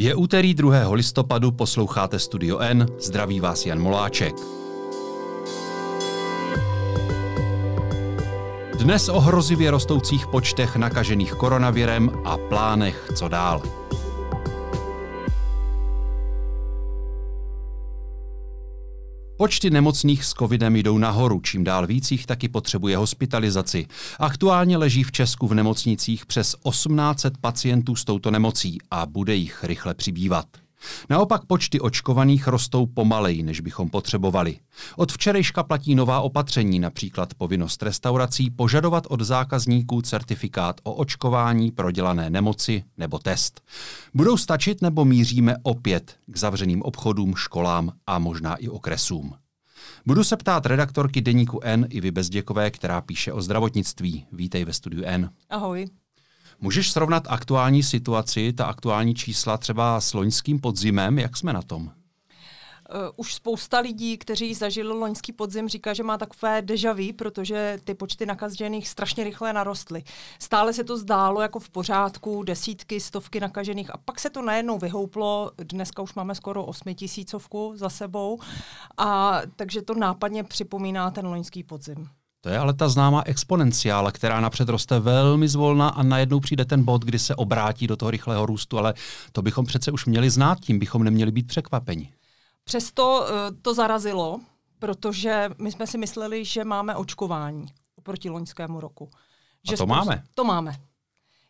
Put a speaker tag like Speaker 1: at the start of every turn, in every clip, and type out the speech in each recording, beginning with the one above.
Speaker 1: Je úterý 2. listopadu, posloucháte Studio N, zdraví vás Jan Moláček. Dnes o hrozivě rostoucích počtech nakažených koronavirem a plánech, co dál. Počty nemocných s covidem jdou nahoru, čím dál víc jich taky potřebuje hospitalizaci. Aktuálně leží v Česku v nemocnicích přes 1800 pacientů s touto nemocí a bude jich rychle přibývat. Naopak počty očkovaných rostou pomaleji, než bychom potřebovali. Od včerejška platí nová opatření, například povinnost restaurací požadovat od zákazníků certifikát o očkování prodělané nemoci nebo test. Budou stačit nebo míříme opět k zavřeným obchodům, školám a možná i okresům? Budu se ptát redaktorky deníku N i vy Bezděkové, která píše o zdravotnictví. Vítej ve studiu N.
Speaker 2: Ahoj.
Speaker 1: Můžeš srovnat aktuální situaci, ta aktuální čísla třeba s loňským podzimem? Jak jsme na tom?
Speaker 2: Uh, už spousta lidí, kteří zažili loňský podzim, říká, že má takové deja vu, protože ty počty nakažených strašně rychle narostly. Stále se to zdálo jako v pořádku, desítky, stovky nakažených a pak se to najednou vyhouplo. Dneska už máme skoro osmitisícovku za sebou, a takže to nápadně připomíná ten loňský podzim.
Speaker 1: To je ale ta známá exponenciála, která napřed roste velmi zvolna a najednou přijde ten bod, kdy se obrátí do toho rychlého růstu, ale to bychom přece už měli znát, tím bychom neměli být překvapeni.
Speaker 2: Přesto uh, to zarazilo, protože my jsme si mysleli, že máme očkování oproti loňskému roku.
Speaker 1: Že a to spousta, máme.
Speaker 2: To máme.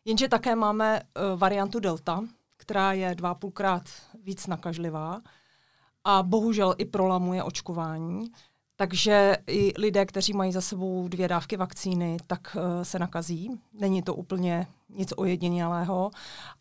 Speaker 2: Jenže také máme uh, variantu Delta, která je dva půlkrát víc nakažlivá a bohužel i prolamuje očkování. Takže i lidé, kteří mají za sebou dvě dávky vakcíny, tak uh, se nakazí. Není to úplně nic ojedinělého.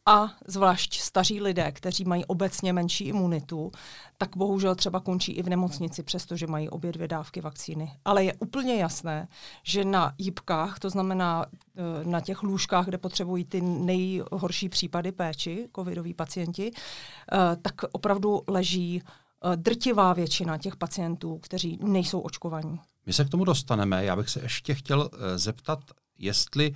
Speaker 2: A zvlášť staří lidé, kteří mají obecně menší imunitu, tak bohužel třeba končí i v nemocnici, přestože mají obě dvě dávky vakcíny. Ale je úplně jasné, že na jípkách, to znamená uh, na těch lůžkách, kde potřebují ty nejhorší případy péči, covidoví pacienti, uh, tak opravdu leží Eh, drtivá většina těch pacientů, kteří nejsou očkovaní.
Speaker 1: My se k tomu dostaneme. Já bych se ještě chtěl eh, zeptat, jestli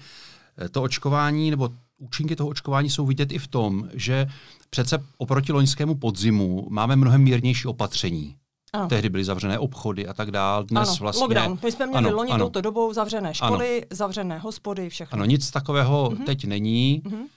Speaker 1: eh, to očkování nebo účinky toho očkování jsou vidět i v tom, že přece oproti loňskému podzimu máme mnohem mírnější opatření. Ano. Tehdy byly zavřené obchody a tak dál. Dnes
Speaker 2: ano,
Speaker 1: vlastně...
Speaker 2: lockdown. My jsme měli ano, loni ano. touto dobou zavřené školy, ano. zavřené hospody, všechno.
Speaker 1: Ano, nic takového uh-huh. teď není. Uh-huh.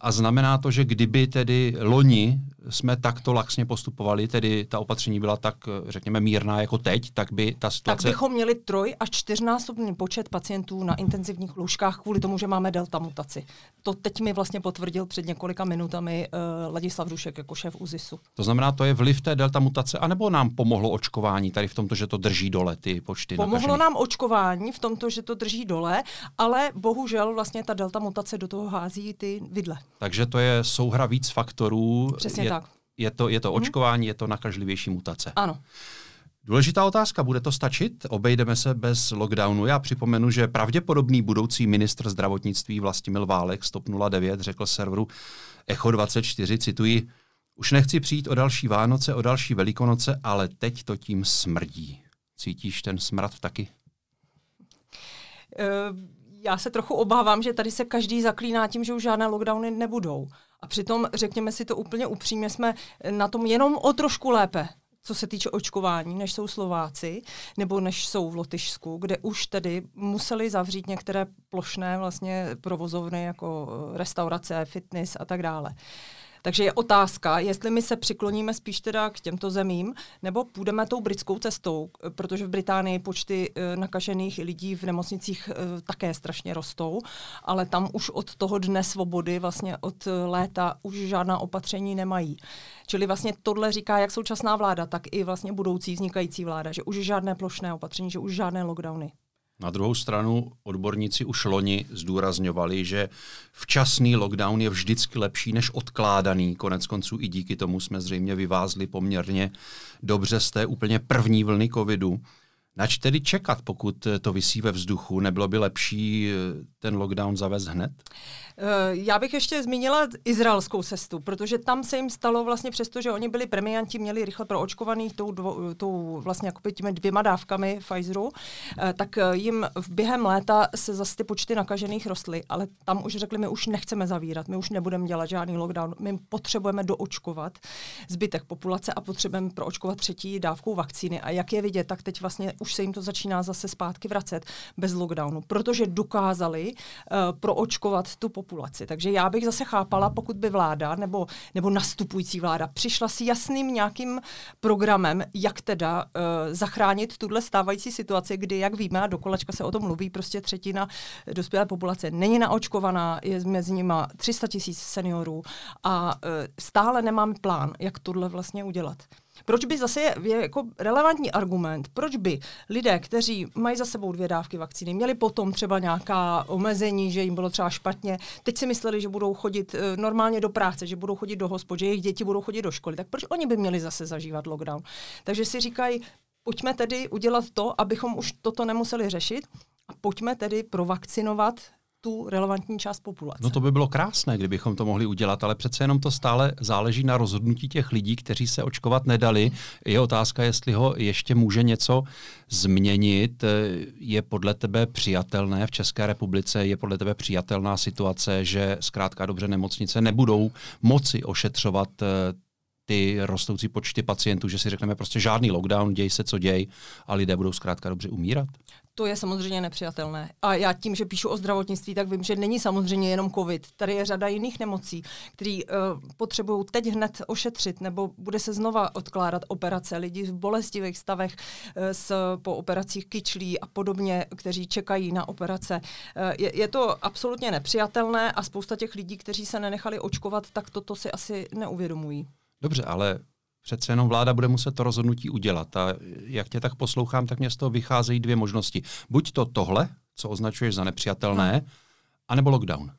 Speaker 1: A znamená to, že kdyby tedy loni jsme takto laxně postupovali, tedy ta opatření byla tak, řekněme, mírná jako teď, tak by ta situace...
Speaker 2: Tak bychom měli troj až čtyřnásobný počet pacientů na intenzivních lůžkách kvůli tomu, že máme delta mutaci. To teď mi vlastně potvrdil před několika minutami uh, Ladislav Dušek jako šéf UZISu.
Speaker 1: To znamená, to je vliv té delta mutace, anebo nám pomohlo očkování tady v tomto, že to drží dole ty počty
Speaker 2: Pomohlo
Speaker 1: nakažených?
Speaker 2: nám očkování v tomto, že to drží dole, ale bohužel vlastně ta delta mutace do toho hází ty vidle.
Speaker 1: Takže to je souhra víc faktorů.
Speaker 2: Přesně
Speaker 1: je,
Speaker 2: tak.
Speaker 1: Je to, je to mm očkování, je to nakažlivější mutace.
Speaker 2: Ano.
Speaker 1: Důležitá otázka, bude to stačit? Obejdeme se bez lockdownu. Já připomenu, že pravděpodobný budoucí ministr zdravotnictví Vlastimil Válek z TOP 09 řekl serveru Echo 24, cituji, už nechci přijít o další Vánoce, o další Velikonoce, ale teď to tím smrdí. Cítíš ten smrad taky?
Speaker 2: Uh já se trochu obávám, že tady se každý zaklíná tím, že už žádné lockdowny nebudou. A přitom, řekněme si to úplně upřímně, jsme na tom jenom o trošku lépe co se týče očkování, než jsou Slováci, nebo než jsou v Lotyšsku, kde už tedy museli zavřít některé plošné vlastně provozovny jako restaurace, fitness a tak dále. Uh, takže je otázka, jestli my se přikloníme spíš teda k těmto zemím, nebo půjdeme tou britskou cestou, protože v Británii počty e, nakažených lidí v nemocnicích e, také strašně rostou, ale tam už od toho dne svobody, vlastně od léta, už žádná opatření nemají. Čili vlastně tohle říká jak současná vláda, tak i vlastně budoucí vznikající vláda, že už žádné plošné opatření, že už žádné lockdowny.
Speaker 1: Na druhou stranu odborníci už loni zdůrazňovali, že včasný lockdown je vždycky lepší než odkládaný. Konec konců i díky tomu jsme zřejmě vyvázli poměrně dobře z té úplně první vlny covidu. Nač tedy čekat, pokud to vysí ve vzduchu? Nebylo by lepší ten lockdown zavést hned?
Speaker 2: Eh, já bych ještě zmínila izraelskou cestu, protože tam se jim stalo vlastně přesto, že oni byli premianti, měli rychle proočkovaný tou, dvo, tou vlastně jako těmi dvěma dávkami Pfizeru, eh, tak eh, jim v během léta se zase ty počty nakažených rostly, ale tam už řekli, my už nechceme zavírat, my už nebudeme dělat žádný lockdown, my potřebujeme doočkovat zbytek populace a potřebujeme proočkovat třetí dávkou vakcíny. A jak je vidět, tak teď vlastně už se jim to začíná zase zpátky vracet bez lockdownu, protože dokázali uh, proočkovat tu populaci. Takže já bych zase chápala, pokud by vláda nebo, nebo nastupující vláda přišla s jasným nějakým programem, jak teda uh, zachránit tuhle stávající situaci, kdy, jak víme, a do kolečka se o tom mluví, prostě třetina dospělé populace není naočkovaná, je mezi nimi 300 tisíc seniorů a uh, stále nemáme plán, jak tohle vlastně udělat. Proč by zase je, jako relevantní argument, proč by lidé, kteří mají za sebou dvě dávky vakcíny, měli potom třeba nějaká omezení, že jim bylo třeba špatně, teď si mysleli, že budou chodit uh, normálně do práce, že budou chodit do hospod, že jejich děti budou chodit do školy, tak proč oni by měli zase zažívat lockdown? Takže si říkají, pojďme tedy udělat to, abychom už toto nemuseli řešit a pojďme tedy provakcinovat tu relevantní část populace.
Speaker 1: No to by bylo krásné, kdybychom to mohli udělat, ale přece jenom to stále záleží na rozhodnutí těch lidí, kteří se očkovat nedali. Je otázka, jestli ho ještě může něco změnit. Je podle tebe přijatelné v České republice, je podle tebe přijatelná situace, že zkrátka dobře nemocnice nebudou moci ošetřovat eh, ty rostoucí počty pacientů, že si řekneme prostě žádný lockdown, děj se, co děj, a lidé budou zkrátka dobře umírat?
Speaker 2: To je samozřejmě nepřijatelné. A já tím, že píšu o zdravotnictví, tak vím, že není samozřejmě jenom COVID. Tady je řada jiných nemocí, které uh, potřebují teď hned ošetřit, nebo bude se znova odkládat operace. Lidi v bolestivých stavech uh, s, po operacích kyčlí a podobně, kteří čekají na operace. Uh, je, je to absolutně nepřijatelné a spousta těch lidí, kteří se nenechali očkovat, tak toto si asi neuvědomují.
Speaker 1: Dobře, ale přece jenom vláda bude muset to rozhodnutí udělat. A jak tě tak poslouchám, tak mě z toho vycházejí dvě možnosti. Buď to tohle, co označuješ za nepřijatelné, no. anebo lockdown.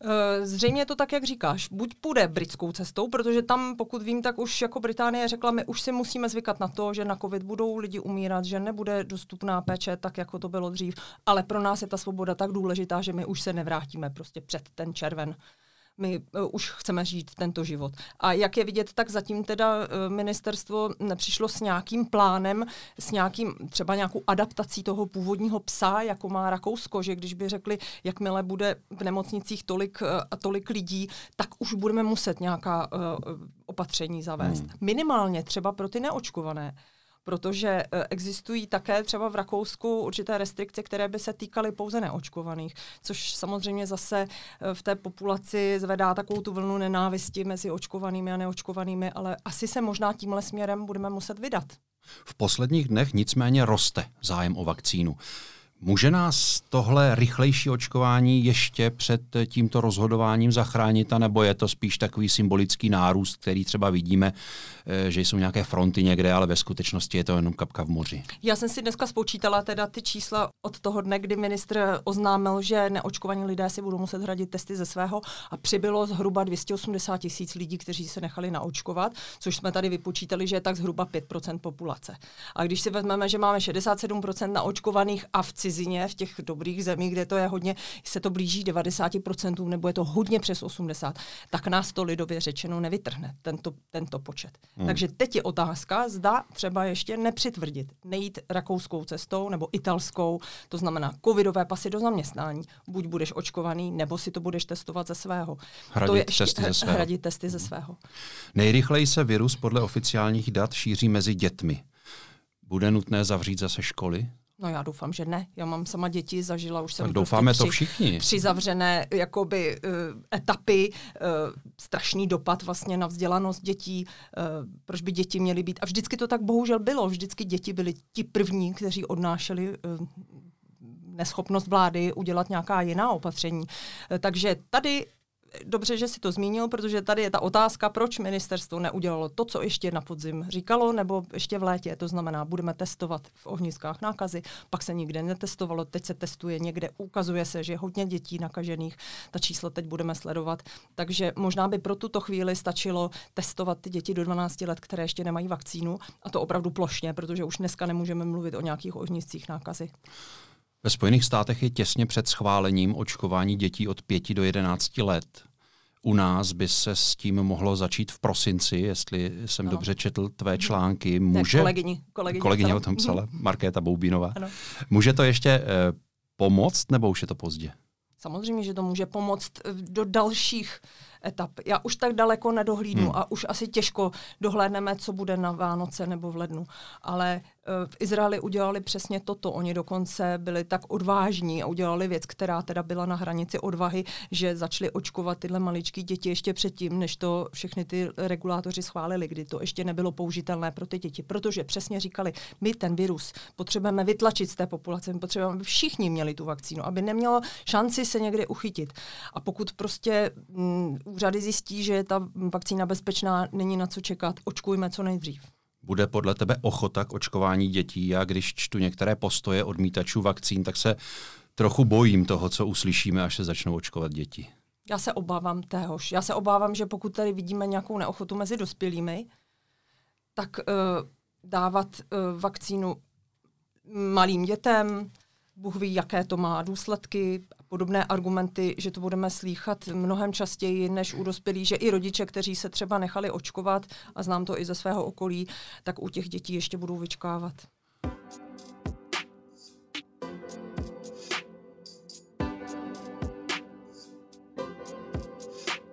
Speaker 2: Eh, zřejmě je to tak, jak říkáš. Buď půjde britskou cestou, protože tam, pokud vím, tak už jako Británie řekla, my už si musíme zvykat na to, že na covid budou lidi umírat, že nebude dostupná péče tak, jako to bylo dřív, ale pro nás je ta svoboda tak důležitá, že my už se nevrátíme prostě před ten červen my uh, už chceme žít tento život. A jak je vidět, tak zatím teda uh, ministerstvo nepřišlo s nějakým plánem, s nějakým třeba nějakou adaptací toho původního psa, jako má Rakousko, že když by řekli, jakmile bude v nemocnicích tolik uh, a tolik lidí, tak už budeme muset nějaká uh, opatření zavést. Hmm. Minimálně třeba pro ty neočkované protože eh, existují také třeba v Rakousku určité restrikce, které by se týkaly pouze neočkovaných, což samozřejmě zase eh, v té populaci zvedá takovou tu vlnu nenávisti mezi očkovanými a neočkovanými, ale asi se možná tímhle směrem budeme muset vydat.
Speaker 1: V posledních dnech nicméně roste zájem o vakcínu. Může nás tohle rychlejší očkování ještě před tímto rozhodováním zachránit, nebo je to spíš takový symbolický nárůst, který třeba vidíme, eh, že jsou nějaké fronty někde, ale ve skutečnosti je to jenom kapka v moři?
Speaker 2: Já jsem si dneska spočítala teda ty čísla od toho dne, kdy ministr oznámil, že neočkovaní lidé si budou muset hradit testy ze svého a přibylo zhruba 280 tisíc lidí, kteří se nechali naočkovat, což jsme tady vypočítali, že je tak zhruba 5% populace. A když si vezmeme, že máme 67% naočkovaných a v cizině, v těch dobrých zemích, kde to je hodně, se to blíží 90% nebo je to hodně přes 80%, tak nás to lidově řečeno nevytrhne, tento, tento počet. Hmm. Takže teď je otázka, zda třeba ještě nepřitvrdit, nejít rakouskou cestou nebo italskou, to znamená covidové pasy do zaměstnání. Buď budeš očkovaný, nebo si to budeš testovat ze svého.
Speaker 1: Hradit
Speaker 2: to je
Speaker 1: ještě, testy ze svého.
Speaker 2: Hradit testy ze svého.
Speaker 1: Nejrychleji se virus podle oficiálních dat šíří mezi dětmi. Bude nutné zavřít zase školy?
Speaker 2: No já doufám, že ne. Já mám sama děti, zažila už jsem
Speaker 1: tak doufáme
Speaker 2: prostě
Speaker 1: to všichni.
Speaker 2: tři zavřené jakoby uh, etapy, uh, strašný dopad vlastně na vzdělanost dětí, uh, proč by děti měly být. A vždycky to tak bohužel bylo. Vždycky děti byly ti první, kteří odnášeli uh, neschopnost vlády udělat nějaká jiná opatření. Takže tady dobře, že si to zmínil, protože tady je ta otázka, proč ministerstvo neudělalo to, co ještě na podzim říkalo, nebo ještě v létě. To znamená, budeme testovat v ohniskách nákazy, pak se nikde netestovalo, teď se testuje někde, ukazuje se, že je hodně dětí nakažených, ta čísla teď budeme sledovat. Takže možná by pro tuto chvíli stačilo testovat ty děti do 12 let, které ještě nemají vakcínu, a to opravdu plošně, protože už dneska nemůžeme mluvit o nějakých ohniscích nákazy.
Speaker 1: Ve Spojených státech je těsně před schválením očkování dětí od 5 do 11 let. U nás by se s tím mohlo začít v prosinci, jestli jsem no. dobře četl tvé mhm. články.
Speaker 2: Může, ne, kolegyni, kolegyni,
Speaker 1: kolegyně o tom psala, Markéta Boubinová. Ano. Může to ještě eh, pomoct, nebo už je to pozdě?
Speaker 2: Samozřejmě, že to může pomoct eh, do dalších etap. Já už tak daleko nedohlídnu hmm. a už asi těžko dohlédneme, co bude na Vánoce nebo v lednu. Ale v Izraeli udělali přesně toto. Oni dokonce byli tak odvážní a udělali věc, která teda byla na hranici odvahy, že začali očkovat tyhle maličké děti ještě předtím, než to všechny ty regulátoři schválili, kdy to ještě nebylo použitelné pro ty děti. Protože přesně říkali, my ten virus potřebujeme vytlačit z té populace, my potřebujeme, aby všichni měli tu vakcínu, aby nemělo šanci se někde uchytit. A pokud prostě m, mm, úřady zjistí, že ta vakcína bezpečná, není na co čekat, očkujme co nejdřív
Speaker 1: bude podle tebe ochota k očkování dětí? Já když čtu některé postoje odmítačů vakcín, tak se trochu bojím toho, co uslyšíme, až se začnou očkovat děti.
Speaker 2: Já se obávám téhož. Já se obávám, že pokud tady vidíme nějakou neochotu mezi dospělými, tak uh, dávat uh, vakcínu malým dětem, Bůh ví, jaké to má důsledky, podobné argumenty, že to budeme slýchat mnohem častěji než u dospělých, že i rodiče, kteří se třeba nechali očkovat, a znám to i ze svého okolí, tak u těch dětí ještě budou vyčkávat.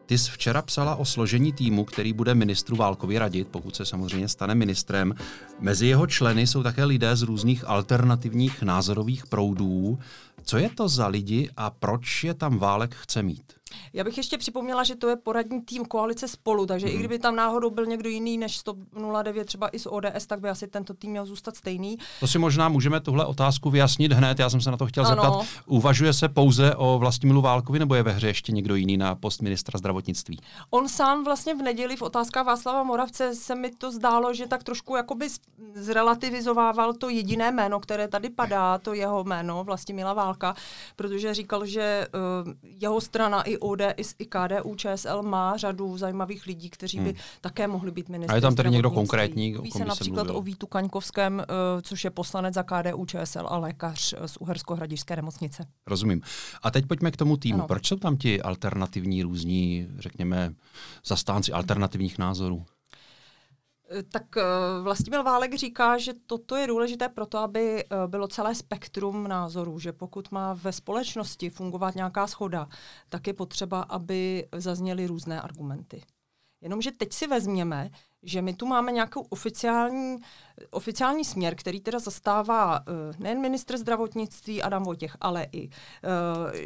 Speaker 1: Ty jsi včera psala o složení týmu, který bude ministru Válkovi radit, pokud se samozřejmě stane ministrem. Mezi jeho členy jsou také lidé z různých alternativních názorových proudů. Co je to za lidi a proč je tam Válek chce mít?
Speaker 2: Já bych ještě připomněla, že to je poradní tým koalice spolu, takže mm. i mhm. kdyby tam náhodou byl někdo jiný než 109, třeba i z ODS, tak by asi tento tým měl zůstat stejný.
Speaker 1: To si možná můžeme tuhle otázku vyjasnit hned. Já jsem se na to chtěl ano. zeptat. Uvažuje se pouze o Vlastimilu Válkovi nebo je ve hře ještě někdo jiný na post ministra zdravotnictví?
Speaker 2: On sám vlastně v neděli v otázkách Václava Moravce se mi to zdálo, že tak trošku jakoby zrelativizovával to jediné jméno, které tady padá, to jeho jméno, Vlastimila Válka, protože říkal, že uh, jeho strana i ODS i KDU ČSL má řadu zajímavých lidí, kteří by hmm. také mohli být ministry.
Speaker 1: A je tam tedy někdo konkrétní?
Speaker 2: Ví se například o Vítu Kaňkovském, uh, což je poslanec za KDU ČSL a lékař z Uhersko-Hradišské nemocnice.
Speaker 1: Rozumím. A teď pojďme k tomu týmu. Ano. Proč jsou tam ti alternativní různí, řekněme, zastánci alternativních názorů?
Speaker 2: Tak eh, Vlastimil Válek říká, že toto je důležité proto, aby eh, bylo celé spektrum názorů, že pokud má ve společnosti fungovat nějaká schoda, tak je potřeba, aby zazněly různé argumenty. Jenomže teď si vezměme, že my tu máme nějakou oficiální, oficiální směr, který teda zastává uh, nejen ministr zdravotnictví Adam Vojtěch, ale i uh,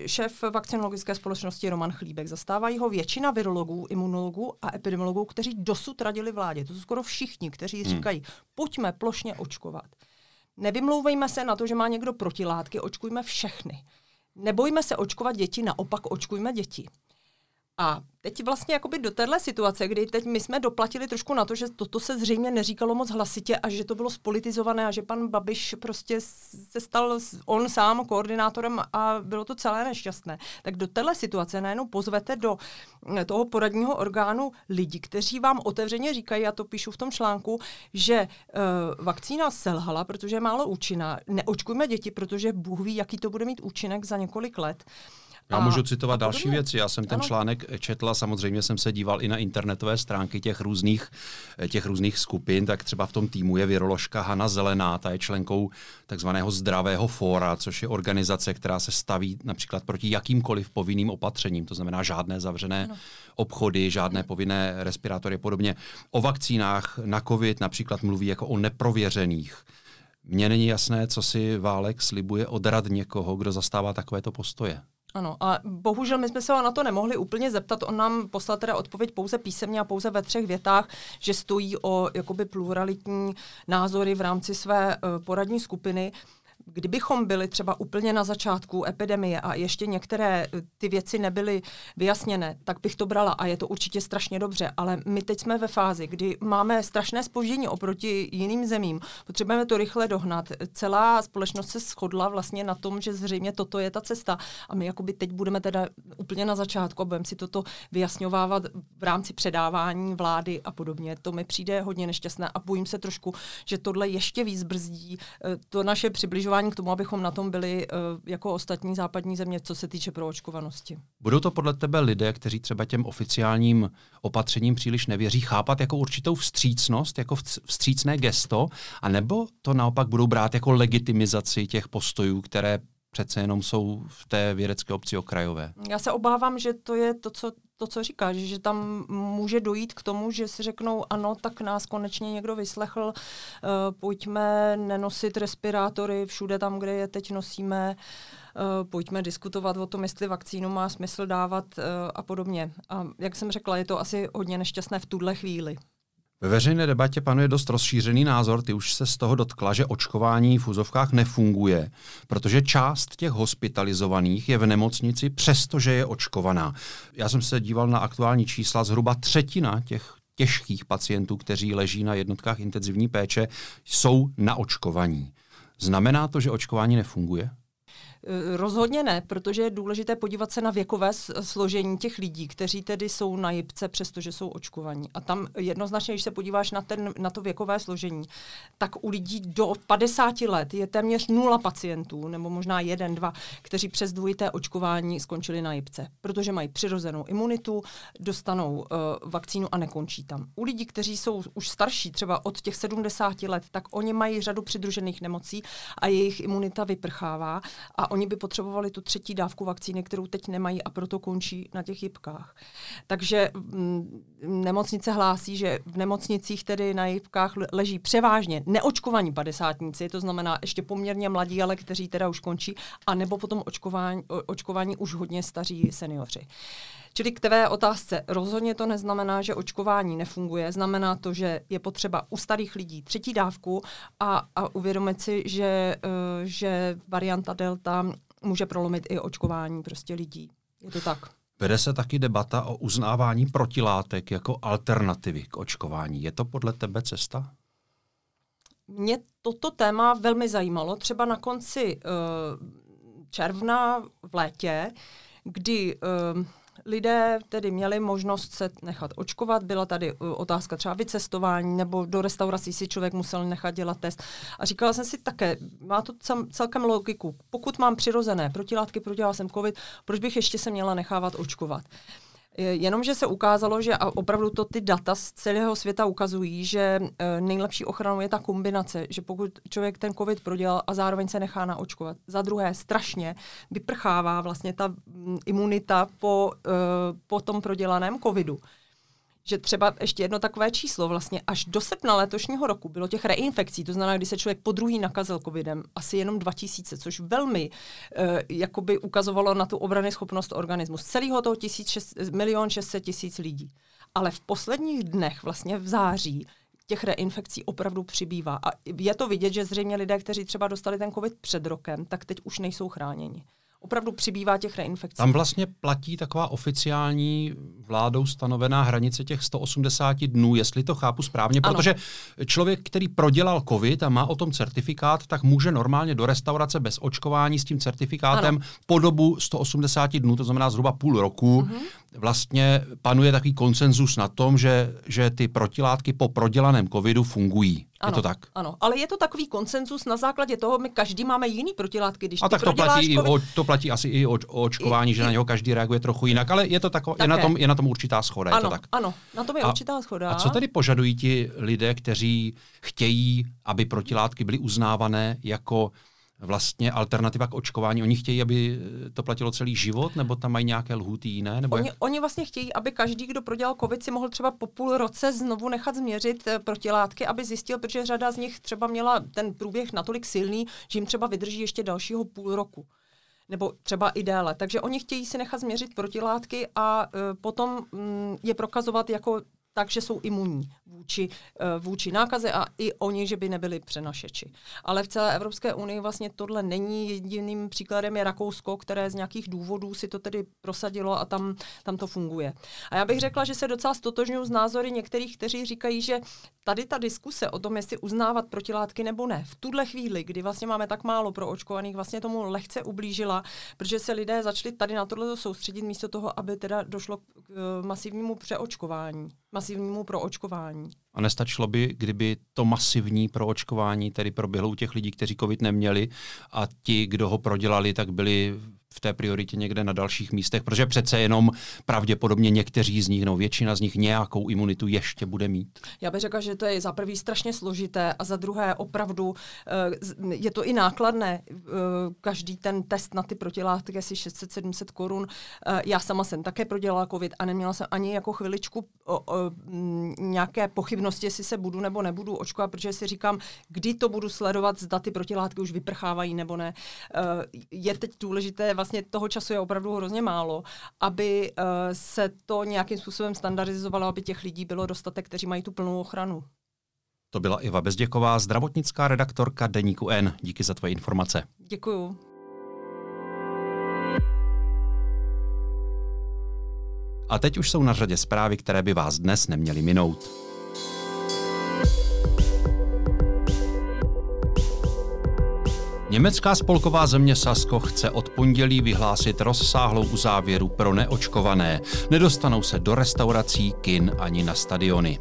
Speaker 2: šéf vakcinologické společnosti Roman Chlíbek. Zastávají ho většina virologů, imunologů a epidemiologů, kteří dosud radili vládě. To jsou skoro všichni, kteří hmm. říkají, pojďme plošně očkovat. Nevymlouvejme se na to, že má někdo protilátky, očkujme všechny. Nebojme se očkovat děti, naopak očkujme děti. A teď vlastně jakoby do téhle situace, kdy teď my jsme doplatili trošku na to, že toto se zřejmě neříkalo moc hlasitě a že to bylo spolitizované a že pan Babiš prostě se stal on sám koordinátorem a bylo to celé nešťastné. Tak do téhle situace najednou pozvete do eh, toho poradního orgánu lidi, kteří vám otevřeně říkají, já to píšu v tom článku, že uh, vakcína selhala, protože je málo účinná. Neočkujme děti, protože Bůh ví, jaký to bude mít účinek za několik let.
Speaker 1: Já a, můžu citovat další podobně. věci. Já jsem ten ano. článek četla, samozřejmě jsem se díval i na internetové stránky těch různých, těch různých skupin, tak třeba v tom týmu je viroložka Hana Zelená, ta je členkou takzvaného zdravého fóra, což je organizace, která se staví například proti jakýmkoliv povinným opatřením, to znamená žádné zavřené ano. obchody, žádné povinné respirátory a podobně. O vakcínách na COVID například mluví jako o neprověřených. Mně není jasné, co si Válek slibuje odrad někoho, kdo zastává takovéto postoje.
Speaker 2: Ano, a bohužel my jsme se ho na to nemohli úplně zeptat. On nám poslal teda odpověď pouze písemně a pouze ve třech větách, že stojí o jakoby pluralitní názory v rámci své uh, poradní skupiny. Kdybychom byli třeba úplně na začátku epidemie a ještě některé eh, ty věci nebyly vyjasněné, tak bych to brala a je to určitě strašně dobře, ale my teď jsme ve fázi, kdy máme strašné spoždění oproti jiným zemím, potřebujeme to rychle dohnat. Celá společnost se shodla vlastně na tom, že zřejmě toto je ta cesta a my jakoby teď budeme teda úplně na začátku a budeme si toto vyjasňovávat v rámci předávání vlády a podobně. To mi přijde hodně nešťastné a bojím se trošku, že tohle ještě víc brzdí eh, to naše přibližování k tomu, abychom na tom byli eh, jako ostatní západní země, co se týče proočkovanosti.
Speaker 1: Budou to podle tebe lidé, kteří třeba těm oficiálním opatřením příliš nevěří, chápat jako určitou vstřícnost, jako vstřícné gesto, a nebo to naopak budou brát jako legitimizaci těch postojů, které přece jenom jsou v té vědecké obci okrajové.
Speaker 2: Já se obávám, že to je to, co, to, co říkáš, že tam může dojít k tomu, že si řeknou, ano, tak nás konečně někdo vyslechl, uh, pojďme nenosit respirátory všude tam, kde je teď nosíme, uh, pojďme diskutovat o tom, jestli vakcínu má smysl dávat uh, a podobně. A jak jsem řekla, je to asi hodně nešťastné v tuhle chvíli.
Speaker 1: Ve veřejné debatě panuje dost rozšířený názor, ty už se z toho dotkla, že očkování v úzovkách nefunguje, protože část těch hospitalizovaných je v nemocnici, přestože je očkovaná. Já jsem se díval na aktuální čísla, zhruba třetina těch těžkých pacientů, kteří leží na jednotkách intenzivní péče, jsou na očkovaní. Znamená to, že očkování nefunguje?
Speaker 2: Eh, rozhodně ne, protože je důležité podívat se na věkové složení těch lidí, kteří tedy jsou na jipce, přestože jsou očkovaní. A tam jednoznačně, když se podíváš na, ten, na to věkové složení, tak u lidí do 50 let je téměř nula pacientů, nebo možná jeden, dva, kteří přes dvojité očkování skončili na jipce, protože mají přirozenou imunitu, dostanou uh, vakcínu a nekončí tam. U lidí, kteří jsou už starší, třeba od těch 70 let, tak oni mají řadu přidružených nemocí a jejich imunita vyprchává a oni by potřebovali tu třetí dávku vakcíny, kterou teď nemají a proto končí na těch jipkách. Takže m, mm, nemocnice hlásí, že v nemocnicích tedy na jipkách leží převážně neočkovaní padesátníci, to znamená ještě poměrně mladí, ale kteří teda už končí, a nebo potom očkování, očkování už hodně staří seniori. Čili k tvé otázce, rozhodně to neznamená, že očkování nefunguje, znamená to, že je potřeba u starých lidí třetí dávku a, a uvědomit si, že, uh, že varianta Delta může prolomit i očkování prostě lidí. Je to tak.
Speaker 1: Vede se taky debata o uznávání protilátek jako alternativy k očkování. Je to podle tebe cesta?
Speaker 2: Mě toto téma velmi zajímalo, třeba na konci uh, června v létě, kdy uh, lidé tedy měli možnost se nechat očkovat. Byla tady uh, otázka třeba vycestování, nebo do restaurací si člověk musel nechat dělat test. A říkala jsem si také, má to celkem logiku. Pokud mám přirozené protilátky, prodělala jsem COVID, proč bych ještě se měla nechávat očkovat? Jenomže se ukázalo, že a opravdu to ty data z celého světa ukazují, že e, nejlepší ochranou je ta kombinace, že pokud člověk ten covid prodělal a zároveň se nechá naočkovat. Za druhé, strašně vyprchává vlastně ta imunita po, e, po tom prodělaném covidu že třeba ještě jedno takové číslo, vlastně až do srpna letošního roku bylo těch reinfekcí, to znamená, kdy se člověk po druhý nakazil covidem, asi jenom 2000, což velmi uh, jakoby ukazovalo na tu obrany schopnost organismu. Z celého toho 1 600 tisíc lidí. Ale v posledních dnech, vlastně v září, těch reinfekcí opravdu přibývá. A je to vidět, že zřejmě lidé, kteří třeba dostali ten covid před rokem, tak teď už nejsou chráněni opravdu přibývá těch reinfekcí.
Speaker 1: Tam vlastně platí taková oficiální vládou stanovená hranice těch 180 dnů, jestli to chápu správně, ano. protože člověk, který prodělal covid a má o tom certifikát, tak může normálně do restaurace bez očkování s tím certifikátem ano. po dobu 180 dnů, to znamená zhruba půl roku, uh-huh vlastně panuje takový konsenzus na tom, že, že ty protilátky po prodělaném covidu fungují.
Speaker 2: Ano,
Speaker 1: je to tak?
Speaker 2: Ano, ale je to takový konsenzus na základě toho, my každý máme jiný protilátky. Když
Speaker 1: a tak to platí, COVID... i o, to platí asi i o, o očkování, I, že i, na něho každý reaguje trochu jinak, ale je to tako, je, na tom, je na tom určitá schoda.
Speaker 2: Ano,
Speaker 1: je to tak?
Speaker 2: ano, na tom je a, určitá schoda.
Speaker 1: A co tedy požadují ti lidé, kteří chtějí, aby protilátky byly uznávané jako vlastně alternativa k očkování? Oni chtějí, aby to platilo celý život, nebo tam mají nějaké lhuty jiné? Nebo
Speaker 2: oni,
Speaker 1: jak?
Speaker 2: oni vlastně chtějí, aby každý, kdo prodělal COVID, si mohl třeba po půl roce znovu nechat změřit eh, protilátky, aby zjistil, protože řada z nich třeba měla ten průběh natolik silný, že jim třeba vydrží ještě dalšího půl roku nebo třeba i déle. Takže oni chtějí si nechat změřit protilátky a uh, potom um, je prokazovat jako tak, že jsou imunní vůči, eh, vůči nákaze a i oni, že by nebyli přenašeči. Ale v celé Evropské unii vlastně tohle není jediným příkladem je Rakousko, které z nějakých důvodů si to tedy prosadilo a tam, tam to funguje. A já bych řekla, že se docela stotožňuji z názory některých, kteří říkají, že tady ta diskuse o tom, jestli uznávat protilátky nebo ne, v tuhle chvíli, kdy vlastně máme tak málo pro očkovaných, vlastně tomu lehce ublížila, protože se lidé začali tady na tohle soustředit místo toho, aby teda došlo k uh, masivnímu přeočkování, masivnímu proočkování.
Speaker 1: A nestačilo by, kdyby to masivní proočkování tedy proběhlo u těch lidí, kteří COVID neměli a ti, kdo ho prodělali, tak byli v té prioritě někde na dalších místech, protože přece jenom pravděpodobně někteří z nich, no většina z nich nějakou imunitu ještě bude mít.
Speaker 2: Já bych řekla, že to je za prvý strašně složité a za druhé opravdu eh, je to i nákladné. Eh, každý ten test na ty protilátky asi 600-700 korun. Eh, já sama jsem také prodělala covid a neměla jsem ani jako chviličku nějaké pochybnosti, jestli se budu nebo nebudu očkovat, protože si říkám, kdy to budu sledovat, zda ty protilátky už vyprchávají nebo ne. Je teď důležité vlastně toho času je opravdu hrozně málo, aby uh, se to nějakým způsobem standardizovalo, aby těch lidí bylo dostatek, kteří mají tu plnou ochranu.
Speaker 1: To byla Iva Bezděková, zdravotnická redaktorka Deníku N. Díky za tvoje informace.
Speaker 2: Děkuju.
Speaker 1: A teď už jsou na řadě zprávy, které by vás dnes neměly minout. Německá spolková země Sasko chce od pondělí vyhlásit rozsáhlou uzávěru pro neočkované. Nedostanou se do restaurací, kin ani na stadiony.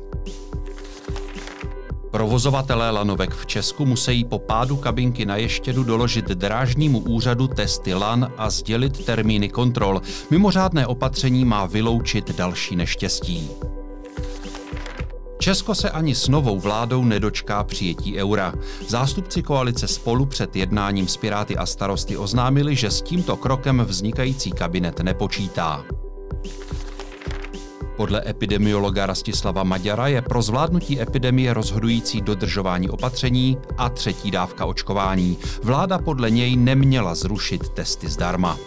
Speaker 1: Provozovatelé lanovek v Česku musí po pádu kabinky na ještědu doložit drážnímu úřadu testy LAN a sdělit termíny kontrol. Mimořádné opatření má vyloučit další neštěstí. Česko se ani s novou vládou nedočká přijetí eura. Zástupci koalice spolu před jednáním s Piráty a starosty oznámili, že s tímto krokem vznikající kabinet nepočítá. Podle epidemiologa Rastislava Maďara je pro zvládnutí epidemie rozhodující dodržování opatření a třetí dávka očkování. Vláda podle něj neměla zrušit testy zdarma.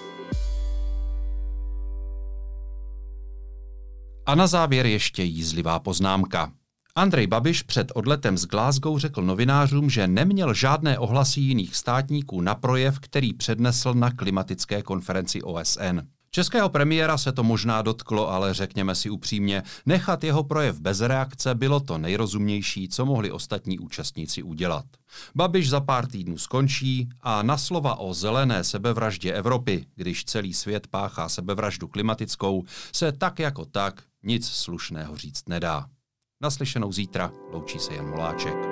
Speaker 1: A na závěr ještě jízlivá poznámka. Andrej Babiš před odletem z Glasgow řekl novinářům, že neměl žádné ohlasy jiných státníků na projev, který přednesl na klimatické konferenci OSN. Českého premiéra se to možná dotklo, ale řekněme si upřímně, nechat jeho projev bez reakce bylo to nejrozumnější, co mohli ostatní účastníci udělat. Babiš za pár týdnů skončí a na slova o zelené sebevraždě Evropy, když celý svět páchá sebevraždu klimatickou, se tak jako tak nic slušného říct nedá. Naslyšenou zítra, loučí se Jan Moláček.